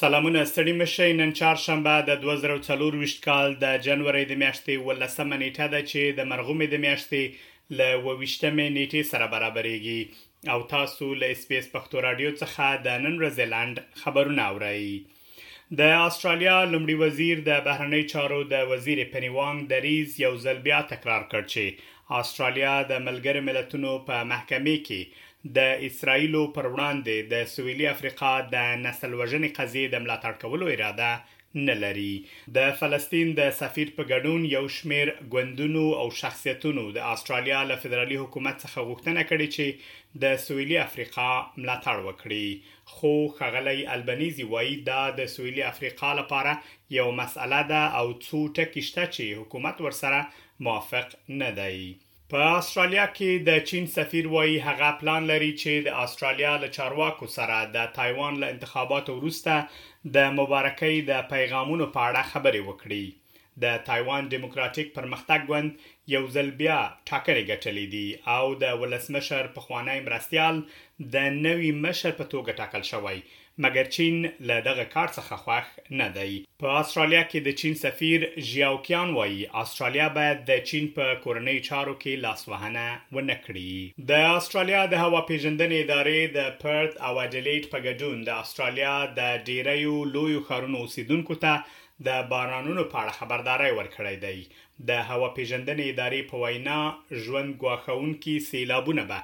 سلامونه ستړي مشئ نن چهارشنبه د 2024 کال د جنوري د میاشتې 18مه نیټه ده چې د مرغومې د میاشتې له اووه ویشتمې نېټې سره برابرېږي او تاسو له اسبیس پښتو رادیو څخه د نن ورځې لنډ خبرونه اورئ. د استرالیا لومړي وزیر د بهرنۍ چارو د وزیر پنی وانګ دریز یو ځل بیا تکرار کړ چې استرالیا د ملګرو ملتونو په محکمې کې د اسراییلو پر وړاندې د سویلي افریقا د نسل وژنې قضیې د ملاتړ کولو اراده نه لري. د فلسطین د سفیر په ګډون یو شمېر ګوندونو او شخصیتونو د اسټرالیا له فدرالي حکومت څخه غوښتنه کړې چې د سویلي افریقا ملاتړ وکړي، خو ښاغلی البنیزي وايي دا د سویلي افریقا لپاره یوه مسئله ده او څو ټکي شته چې حکومت ورسره موافق نه دی. په اسټرالیا کې د چین سفیر وايي، هغه پلان لري چې د اسټرالیا له چارواکو سره د تایوان له انتخاباتو وروسته د مبارکۍ د پیغامونو په اړه خبرې وکړي. د تایوان ډیموکراټیک پرمختګ ګوند یو ځل بیا ټاکنې ګټلې دي او د ولسمشر پخوانی مرستیال د نوي مشر په توګه ټاکل شوی مګر چین له دغه کار څخه خوښ نه دی. په اسټرالیا کې د چین سفیر ژیاو کیان وايي، اسټرالیا باید د چین په کورنیو چارو کې لاسوهنه ونه کړي. د اسټرالیا د هواپېژندنې ادارې د پرت او اډیلیډ په ګډون د اسټرالیا د ډېریو لویو ښارونو اوسېدونکو ته د بارانونو په اړه خبرداری ورکړی دی د هوا پېژندنې ادارې په وینا، ژوند ګواښوونکي سېلابونه به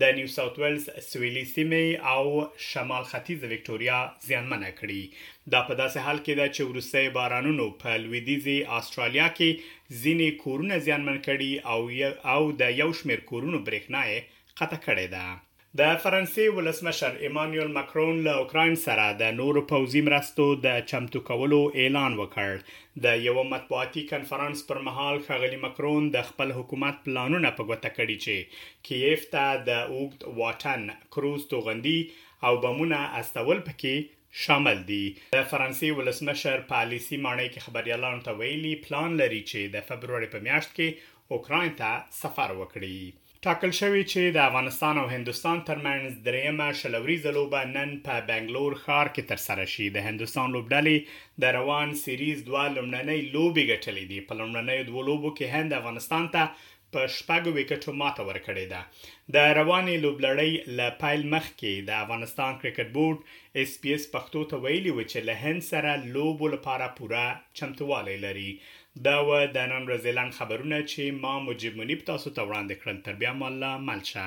د نیو ساوت ویلز سوېلي سیمې او شمال ختیځه ویکټوریا زیانمنه کړي. دا په داسې حال کې ده چې وروستیو بارانونو په لوېدیځې اسټرالیا کې ځینې کورونه زیانمن کړي او د یو شمېر کورونو برېښنا یې قطع کړې ده. د فرانسې ولسمشر ایمانویل مکرون له اوکراین سره د نورو پوځي مرستو د چمتو کولو اعلان وکړ. د یوه مطبوعاتي کنفرانس پر مهال ښاغلي مکرون د خپل حکومت پلانونه په ګوته کړي چې کییف ته د اوږد واټن کروز توغندي او بمونه استول پکې شامل دي. د فرانسې ولسمشر په الیسي ماڼۍ کې خبریالانو ته ویلي، پلان لري چې د فبروري په میاشت کې اوکراین ته سفر وکړي. ټاکل شوې چې د افغانستان او هندوستان ترمنځ درېیمه شل اوریزه لوبه نن په بنګلور ښار کې ترسره شي. د هندوستان لوبډلې د روان سیریز دوه لومړنۍ لوبې ګټلې دي. په لومړنیو دوو لوبو کې هند افغانستان ته په شپږو ویکټو ماته ورکړې ده. د روانې لوبلړۍ له پیل مخکې د افغانستان کرکټ بورډ ایس پي ایس پښتو ته ویلي و چې له هند سره لوبو لپاره پوره چمتووالی لري. دا وه د نن ورځې لنډ خبرونه چې ما مجیب منیب تاسو ته وړاندې کړل تر بیا مو الله مل شه.